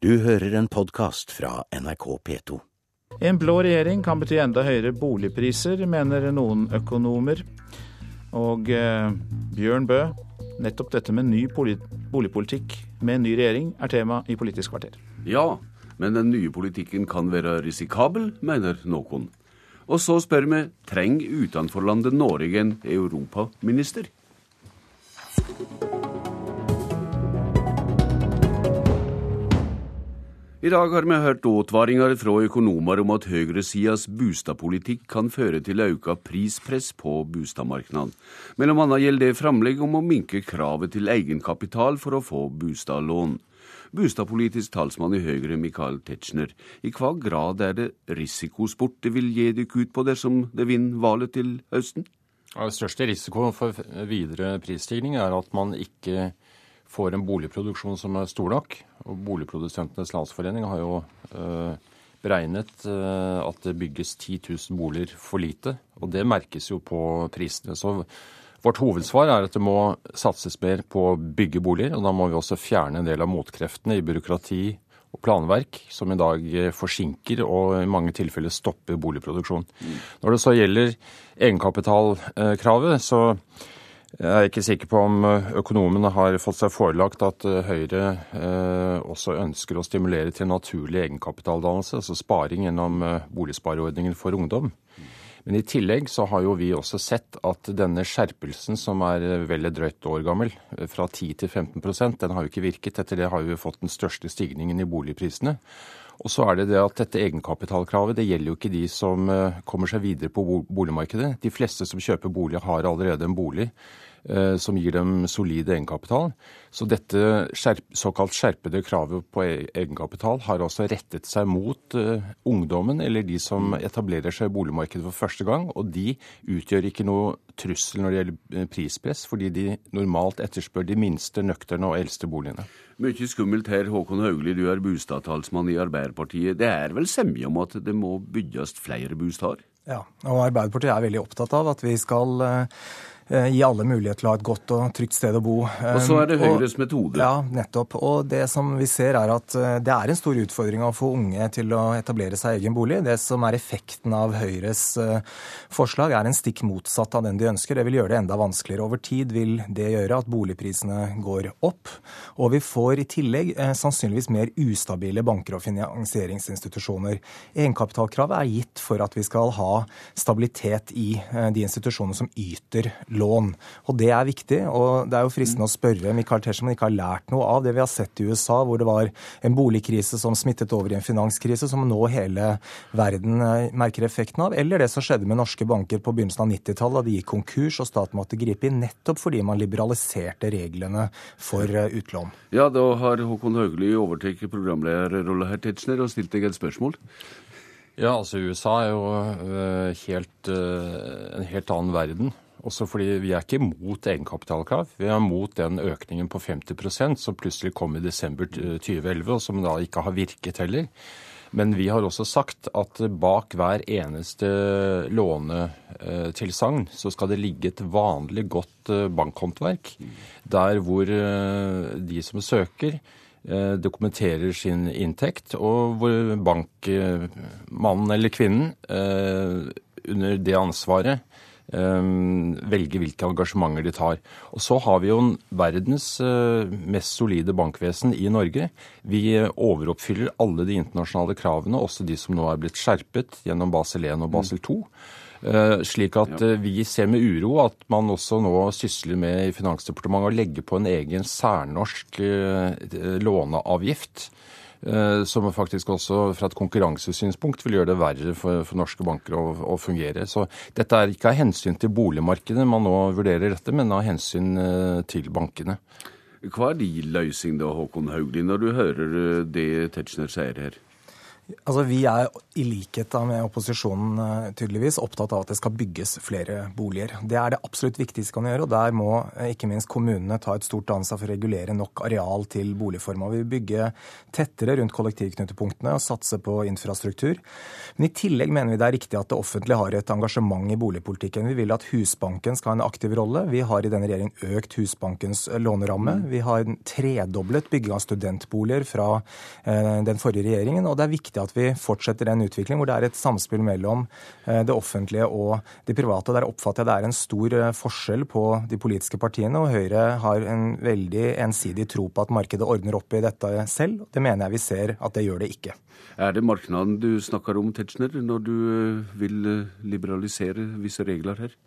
Du hører en podkast fra NRK P2. En blå regjering kan bety enda høyere boligpriser, mener noen økonomer. Og eh, Bjørn Bø, nettopp dette med ny boligpolitikk med en ny regjering er tema i Politisk kvarter. Ja, men den nye politikken kan være risikabel, mener noen. Og så spør vi trenger utenforlandet Norge en europaminister? I dag har vi hørt advaringer fra økonomer om at høyresidas bostadpolitikk kan føre til økt prispress på boligmarkedet. Mellom annet gjelder det framlegg om å minke kravet til egenkapital for å få bostadlån. Bostadpolitisk talsmann i Høyre, Michael Tetzschner, i hva grad er det risikosport det vil gi dere ut på dersom det vinner valget til høsten? Den største risikoen for videre prisstigning er at man ikke får en boligproduksjon som er stor nok. Og Boligprodusentenes Landsforening har jo øh, beregnet øh, at det bygges 10 000 boliger for lite. Og det merkes jo på prisene. Så vårt hovedsvar er at det må satses mer på å bygge boliger. Og da må vi også fjerne en del av motkreftene i byråkrati og planverk, som i dag eh, forsinker og i mange tilfeller stopper boligproduksjon. Når det så gjelder egenkapitalkravet, så jeg er ikke sikker på om eh, økonomene har fått seg forelagt at eh, Høyre eh, også ønsker å stimulere til naturlig egenkapitaldannelse, altså sparing gjennom eh, boligspareordningen for ungdom. Men i tillegg så har jo vi også sett at denne skjerpelsen, som er vel et drøyt år gammel, fra 10 til 15% den har jo ikke virket. Etter det har vi fått den største stigningen i boligprisene. Og så er det det at dette egenkapitalkravet det gjelder jo ikke de som kommer seg videre på boligmarkedet. De fleste som kjøper bolig, har allerede en bolig. Eh, som gir dem solid egenkapital. Så dette skjerp, såkalt skjerpede kravet på e-, egenkapital har også rettet seg mot eh, ungdommen, eller de som etablerer seg i boligmarkedet for første gang. Og de utgjør ikke noe trussel når det gjelder eh, prispress, fordi de normalt etterspør de minste, nøkterne og eldste boligene. Mye skummelt her, Håkon Haugli, du er bostadtalsmann i Arbeiderpartiet. Det er vel semje om at det må bygges flere bostader? Ja, og Arbeiderpartiet er veldig opptatt av at vi skal Eh, gi alle mulighet til å ha et godt og trygt sted å bo. Og så er det Høyres Høyres metode. Ja, nettopp. Og det som vi ser er at eh, det er en stor utfordring å få unge til å etablere seg egen bolig. Det som er effekten av Høyres forslag, er en stikk motsatt av den de ønsker. Det vil gjøre det enda vanskeligere. Over tid vil det gjøre at boligprisene går opp. Og vi får i tillegg sannsynligvis mer ustabile banker og finansieringsinstitusjoner. Egenkapitalkravet er gitt for at vi skal ha stabilitet i de institusjonene som yter lån lån. Og Det er viktig. og Det er jo fristende å spørre Michael Tetzschner om han ikke har lært noe av det vi har sett i USA, hvor det var en boligkrise som smittet over i en finanskrise, som nå hele verden eh, merker effekten av. Eller det som skjedde med norske banker på begynnelsen av 90-tallet, da de gikk konkurs og staten måtte gripe inn nettopp fordi man liberaliserte reglene for eh, utlån. Ja, da har Håkon Haugli overtatt programlederrolla her, Tetzschner, og stilt deg et spørsmål. Ja, altså USA er jo uh, helt, en helt annen verden. Også fordi vi er ikke imot egenkapitalkrav. Vi er imot den økningen på 50% som plutselig kom i desember 2011, og som da ikke har virket heller. Men vi har også sagt at bak hver eneste lånetilsagn så skal det ligge et vanlig godt eh, bankhåndverk, der hvor eh, de som søker, eh, dokumenterer sin inntekt, og hvor bankmannen eller -kvinnen under det ansvaret velge hvilke engasjementer de tar. Og så har vi jo verdens eh, mest solide bankvesen i Norge. Vi overoppfyller alle de internasjonale kravene, også de som nå er blitt skjerpet gjennom Basel 1 og Basel 2. Eh, slik at eh, vi ser med uro at man også nå sysler med i Finansdepartementet å legge på en egen særnorsk låneavgift Eh, som faktisk også fra et konkurransesynspunkt vil gjøre det verre for, for norske banker å, å, fungere. Så dette er ikke av hensyn til boligmarkedet man nå vurderer dette, men av hensyn eh, til bankene. Hva er din løsning da, Håkon Haugli, når du hører eh, det Tetzschner sier her? Altså, Vi er i likhet med opposisjonen eh, tydeligvis opptatt av at det skal bygges flere boliger. Det er det absolutt viktigste kan gjøre, og der må eh, ikke minst kommunene ta et stort ansvar for å regulere nok areal til boligforma. Vi vil bygge tettere rundt kollektivknutepunktene og satse på infrastruktur. Men i tillegg mener vi det er riktig at det offentlige har et engasjement i boligpolitikken. Vi vil at Husbanken skal ha en aktiv rolle. Vi har i denne regjeringen økt Husbankens låneramme. Vi har tredoblet bygging av studentboliger fra den forrige regjeringen. og det er viktig at vi fortsetter den utvikling hvor det er et samspill mellom eh, det offentlige og de private. Der oppfatter jeg det er en stor eh, forskjell på de politiske partiene, og Høyre har en veldig ensidig tro på at markedet ordner opp i dette selv. Det mener jeg vi ser at det gjør det ikke. Er det markedet du snakker om, Tetzschner, når du eh, vil liberalisere visse regler her?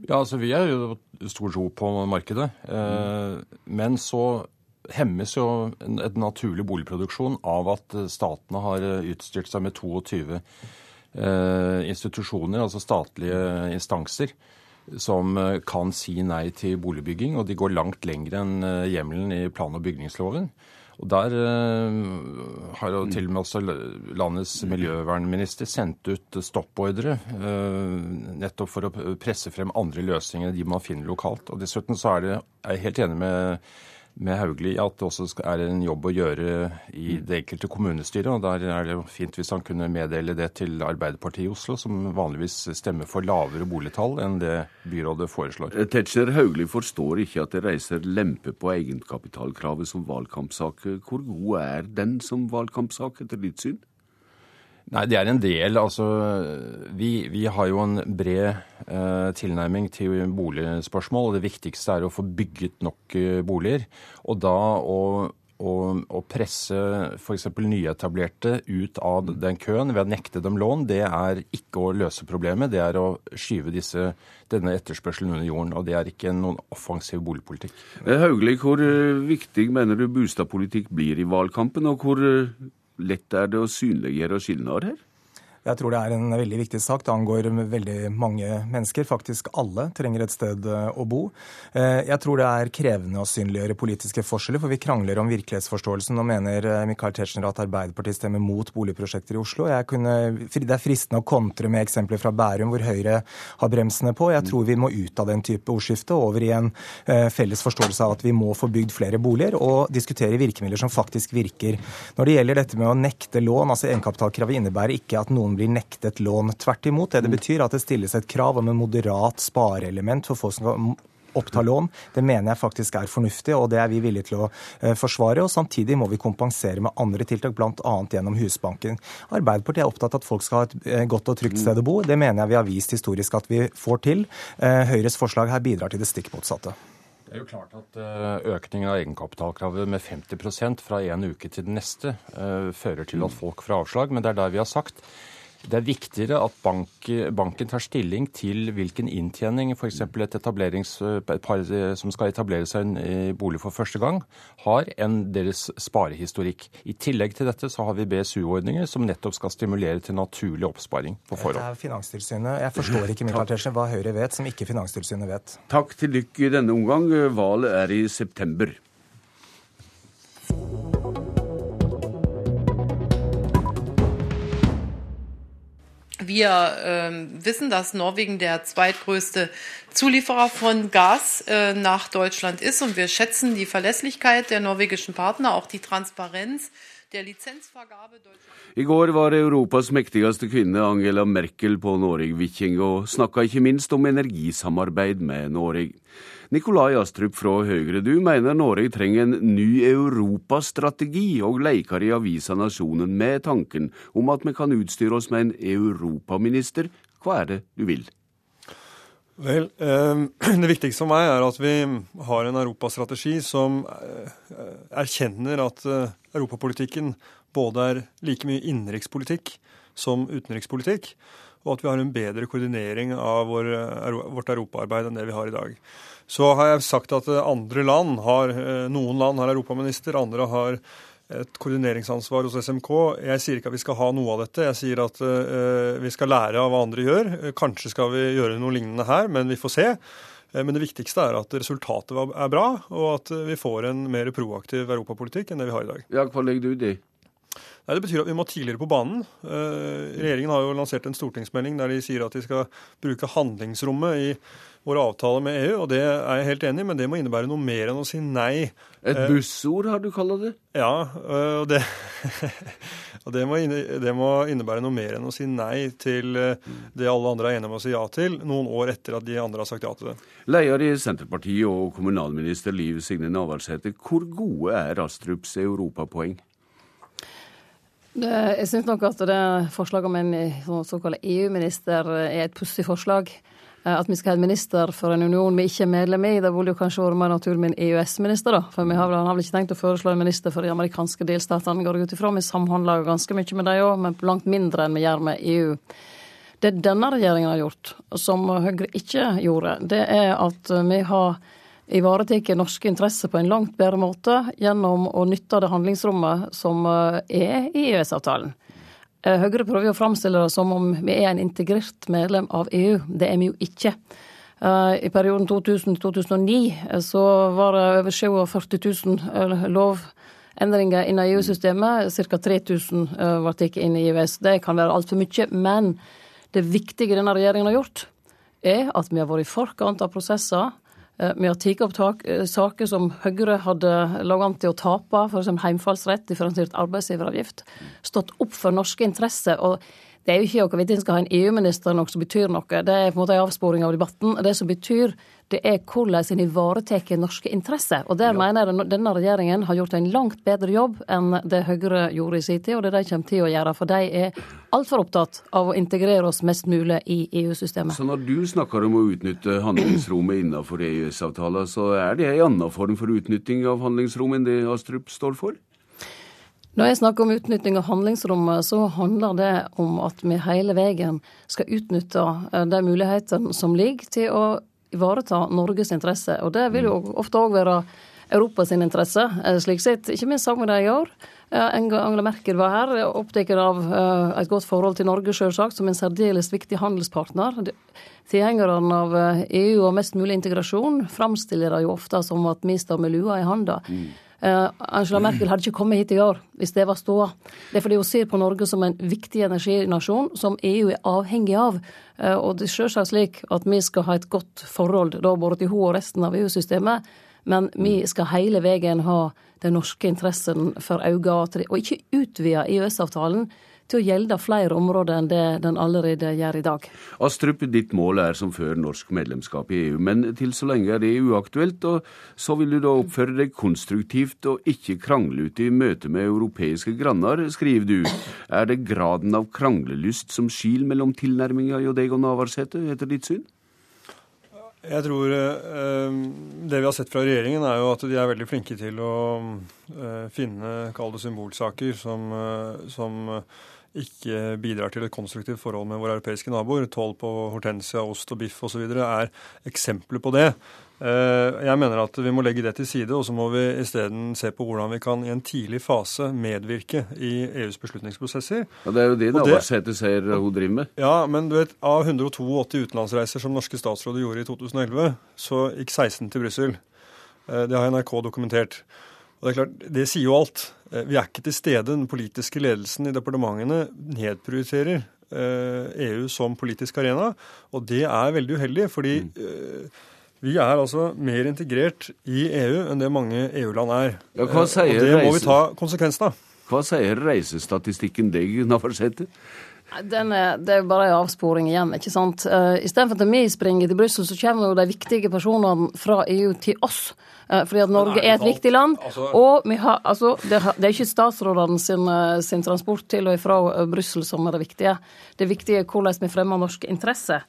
Ja, altså Vi har jo stor tro på markedet. Men så hemmes jo en naturlig boligproduksjon av at statene har eh, utstyrt seg med 22 eh, institusjoner, altså statlige instanser, som eh, kan si nei til boligbygging. Og de går langt lenger enn hjemmelen i plan- og bygningsloven. Og Der uh, har jo til og med også landets miljøvernminister sendt ut stoppordre uh, nettopp for å presse frem andre løsninger enn de man finner lokalt. Og Dessuten så er, det, jeg er helt enig med med Hauglie at det også er en jobb å gjøre i det enkelte kommunestyret. og Der er det fint hvis han kunne meddele det til Arbeiderpartiet i Oslo, som vanligvis stemmer for lavere boligtall enn det byrådet foreslår. Eh, Tetzschner Hauglie forstår ikke at det reiser lempe på egenkapitalkravet som valgkampsak. Hvor god er den som valgkampsak, etter ditt syn? Nei, det er en del. Altså, vi, vi har jo en bred eh, tilnærming til boligspørsmål. og Det viktigste er å få bygget nok eh, boliger. Og da å, å, å presse f.eks. nyetablerte ut av den køen ved å nekte dem lån, det er ikke å løse problemet. Det er å skyve disse, denne etterspørselen under jorden. Og det er ikke noen offensiv boligpolitikk. Eh, Hauglie, hvor eh, viktig mener du boligpolitikk blir i valgkampen? og hvor lett er det å synliggjøre her? Jeg tror det er en veldig viktig sak. Det angår veldig mange mennesker. Faktisk alle trenger et sted eh, å bo. Eh, jeg tror det er krevende å synliggjøre politiske forskjeller, for vi krangler om virkelighetsforståelsen. Nå mener eh, Michael Tetzschner at Arbeiderpartiet stemmer mot boligprosjekter i Oslo. Kunne, det er fristende å kontre med eksempler fra Bærum, hvor Høyre har bremsene på. Jeg tror vi må ut av den type ordskifte over i en felles forståelse av at vi må få bygd flere boliger, og diskutere virkemidler som faktisk virker. Når det gjelder dette med å nekte lån, altså egenkapitalkravet innebærer ikke at noen blir nektet lån. Tvert imot. Det, det betyr at det stilles et krav om en moderat spareelement for folk som kan oppta lån. Det mener jeg faktisk er fornuftig, og det er vi villige til å eh, forsvare. og Samtidig må vi kompensere med andre tiltak, bl.a. gjennom Husbanken. Arbeiderpartiet er opptatt av at folk skal ha et eh, godt og trygt sted å bo. Det mener jeg vi har vist historisk at vi får til. Eh, Høyres forslag her bidrar til det stikk motsatte. Det er jo klart at Økningen av egenkapitalkravet med 50% fra en uke til den neste fører til at folk får avslag. Men det er der vi har sagt det er viktigere at bank, banken tar stilling til hvilken inntjening f.eks. et par som skal etablere seg i bolig for første gang, har, enn deres sparehistorikk. I tillegg til dette så har vi BSU-ordninger som nettopp skal stimulere til naturlig oppsparing på forhånd. Det er Finanstilsynet. Jeg forstår ikke Michael Tetzschner, hva Høyre vet som ikke Finanstilsynet vet. Takk til dere i denne omgang. Valget er i september. Wir äh, wissen, dass Norwegen der zweitgrößte Zulieferer von Gas äh, nach Deutschland ist und wir schätzen die Verlässlichkeit der norwegischen Partner, auch die Transparenz. I går var Europas mektigste kvinne Angela Merkel på Noreg-Viking og snakka ikke minst om energisamarbeid med Noreg. Nikolai Astrup fra Høyre, du mener Norge trenger en ny europastrategi, og leker i avisa Nasjonen med tanken om at vi kan utstyre oss med en europaminister. Hva er det du vil? Vel, eh, Det viktigste for meg er at vi har en europastrategi som eh, erkjenner at eh, europapolitikken både er like mye innenrikspolitikk som utenrikspolitikk, og at vi har en bedre koordinering av vår, vårt europaarbeid enn det vi har i dag. Så har jeg sagt at eh, andre land har, eh, noen land har europaminister, andre har et koordineringsansvar hos SMK. Jeg sier ikke at vi skal ha noe av dette. Jeg sier at uh, vi skal lære av hva andre gjør. Kanskje skal vi gjøre noe lignende her, men vi får se. Men det viktigste er at resultatet er bra, og at vi får en mer proaktiv europapolitikk enn det vi har i dag. Ja, Hva legger du i det? Nei, Det betyr at vi må tidligere på banen. Regjeringen har jo lansert en stortingsmelding der de sier at de skal bruke handlingsrommet i våre avtaler med EU, og det er jeg helt enig i, men det må innebære noe mer enn å si nei. Et bussord, har du kalla det? Ja, og det, og må det må innebære noe mer enn å si nei til det alle andre er enige om å si ja til, noen år etter at de andre har sagt ja til det. Leder i Senterpartiet og kommunalminister Liv Signe Navarsete, hvor gode er Astrups europapoeng? Jeg syns nok at det forslaget om en såkalt EU-minister er et pussig forslag. Eh, at vi skal ha en minister for en union vi ikke er medlem i. Det ville jo kanskje vært mer naturlig med en EØS-minister, da. For vi har vel, har vel ikke tenkt å foreslå en minister for de amerikanske delstatene, går jeg ut ifra. Vi samhandler ganske mye med dem òg, men langt mindre enn vi gjør med EU. Det denne regjeringen har gjort, som Høyre ikke gjorde, det er at vi har ivaretatt norske interesser på en langt bedre måte gjennom å nytte det handlingsrommet som er i EØS-avtalen. Eh, Høyre prøver å framstille det som om vi er en integrert medlem av EU. Det er vi jo ikke. Eh, I perioden 2000-2009 eh, så var det over 47 000 lovendringer innen EU-systemet. Ca. 3000 var tatt inn i EØS. Det kan være altfor mye. Men det viktige denne regjeringen har gjort, er at vi har vært i forkant av prosesser Eh, vi har tatt opp eh, saker som Høyre hadde lagt an til å tape, f.eks. heimfallsrett, differensiert arbeidsgiveravgift. Stått opp for norske interesser. og det er jo ikke hvorvidt en skal ha en EU-minister noe som betyr noe. Det er på en måte en avsporing av debatten. Det som betyr, det er hvordan en ivaretar norske interesser. Og der ja. mener jeg denne regjeringen har gjort en langt bedre jobb enn det Høyre gjorde i sin tid, og det de kommer til å gjøre. For de er altfor opptatt av å integrere oss mest mulig i EU-systemet. Så når du snakker om å utnytte handlingsrommet innenfor EØS-avtalen, så er det en annen form for utnytting av handlingsrommet enn det Astrup står for? Når jeg snakker om utnytting av handlingsrommet, så handler det om at vi hele veien skal utnytte eh, de mulighetene som ligger til å ivareta Norges interesse. Og det vil jo ofte òg være Europas interesse, eh, slik sett. Ikke minst så vi det i år. Eh, Angela Merkel var her, opptatt av et godt forhold til Norge, selvsagt, som en særdeles viktig handelspartner. Tilhengerne av EU og mest mulig integrasjon framstiller det jo ofte som at vi står med lua i handa. Mm. Uh, Angela Merkel hadde ikke kommet hit i år hvis det var ståa. Det er fordi hun ser på Norge som en viktig energinasjon som EU er avhengig av. Uh, og det er selvsagt slik at vi skal ha et godt forhold da både til hun og resten av EU-systemet, men vi skal hele veien ha den norske interessen for øye, og ikke utvide EØS-avtalen til å gjelde flere områder enn det den allerede gjør i dag. Astrup, ditt mål er som før norsk medlemskap i EU, men til så lenge er det uaktuelt. og Så vil du da oppføre deg konstruktivt og ikke krangle ut i møte med europeiske granner, skriver du. Er det graden av kranglelyst som skil mellom tilnærminga hjå deg og Navarsete, etter ditt syn? Jeg tror eh, Det vi har sett fra regjeringen, er jo at de er veldig flinke til å eh, finne kall det symbolsaker som, eh, som ikke bidrar til et konstruktivt forhold med våre europeiske naboer. Toll på hortensia, ost og biff osv. er eksempler på det. Eh, jeg mener at vi må legge det til side, og så må vi isteden se på hvordan vi kan i en tidlig fase medvirke i EUs beslutningsprosesser. Ja, Det er jo det Navarsete ser hun driver med. Ja, men du vet, av 182 utenlandsreiser som norske statsråder gjorde i 2011, så gikk 16 til Brussel. Eh, det har NRK dokumentert. Og Det er klart, det sier jo alt. Eh, vi er ikke til stede. Den politiske ledelsen i departementene nedprioriterer EU eh, e som politisk arena, og det er veldig uheldig. fordi mm. vi er altså mer integrert i EU enn det mange EU-land er. Ja, og det må vi ta konsekvensen av. Hva sier reisestatistikken deg, Navarsete? Den er, det er bare en avsporing igjen, ikke sant. Uh, Istedenfor at vi springer til Brussel, så kommer jo de viktige personene fra EU til oss. Uh, fordi at Norge er et viktig land. Altså, og vi har, altså, det, det er ikke statsrådene sin, eh, sin, transport til og fra Brussel som er det viktige. Det viktige er hvordan vi fremmer norske interesser.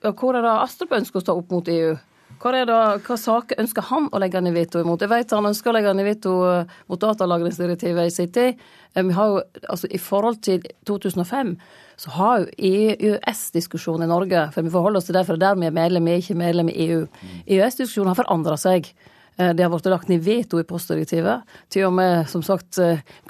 Hvor er det Astrup ønsker å stå opp mot EU? Hva, det, hva saker ønsker han å legge ned veto imot? Jeg vet han ønsker å legge ned veto eh, mot datalagringsdirektivet i sin tid. Eh, vi har jo, altså I forhold til 2005 så har jo EØS-diskusjonen i Norge For vi forholder oss til det, for det er der vi er medlem, vi er ikke medlem i EU. EØS-diskusjonen har forandra seg. Eh, det har blitt lagt ned veto i postdirektivet. Til og med som sagt,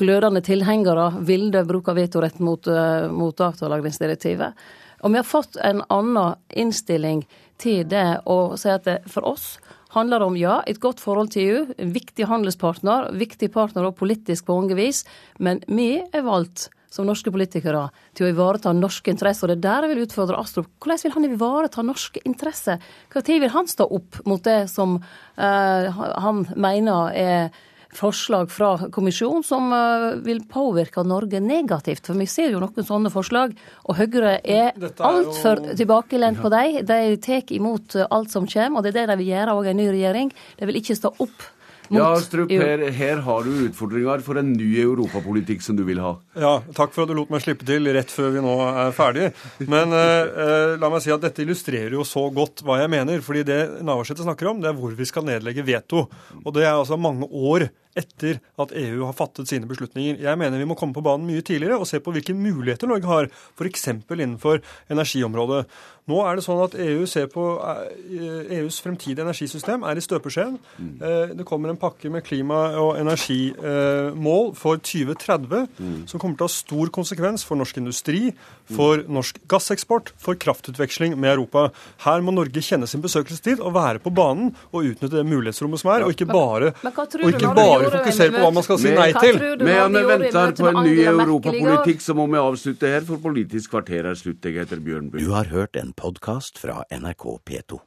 glødende tilhengere ville bruke vetorett mot, mot datalagringsdirektivet. Og vi har fått en annen innstilling til det å si at det for oss handler om ja, et godt forhold til EU, en viktig handelspartner, viktig partner og politisk på mange vis, men vi er valgt som norske politikere til å ivareta norske interesser. Og det er der jeg vil utfordre Astrup. Hvordan vil han ivareta norske interesser? Når vil han stå opp mot det som uh, han mener er forslag fra kommisjonen som uh, vil påvirke Norge negativt? For vi ser jo noen sånne forslag, og Høyre er, er altfor jo... tilbakelent på dem. De tar imot alt som kommer, og det er det de vil gjøre òg en ny regjering. De vil ikke stå opp ja, Strup, her, her, har du utfordringer for en ny europapolitikk som du vil ha. Ja, takk for at du lot meg slippe til rett før vi nå er ferdige. Men eh, eh, la meg si at dette illustrerer jo så godt hva jeg mener. fordi det Navarsete snakker om, det er hvor vi skal nedlegge veto. Og det er altså mange år etter at EU har fattet sine beslutninger. Jeg mener vi må komme på banen mye tidligere og se på hvilke muligheter Norge har, f.eks. innenfor energiområdet. Nå er det sånn at EU ser på EUs eh, e fremtidige energisystem er i støpeskjeen. Mm. Eh, det kommer en pakke med klima- og energimål for 2030 mm. som kommer til å ha stor konsekvens for norsk industri, for norsk gasseksport, for kraftutveksling med Europa. Her må Norge kjenne sin besøkelsestid og være på banen og utnytte det mulighetsrommet som er, og ikke bare, og ikke bare fokusere på hva man skal si nei til. Men vi venter på en ny europapolitikk, så må vi avslutte her, for Politisk kvarter er slutt. Jeg heter Bjørn Bø. Du har hørt en podkast fra NRK P2.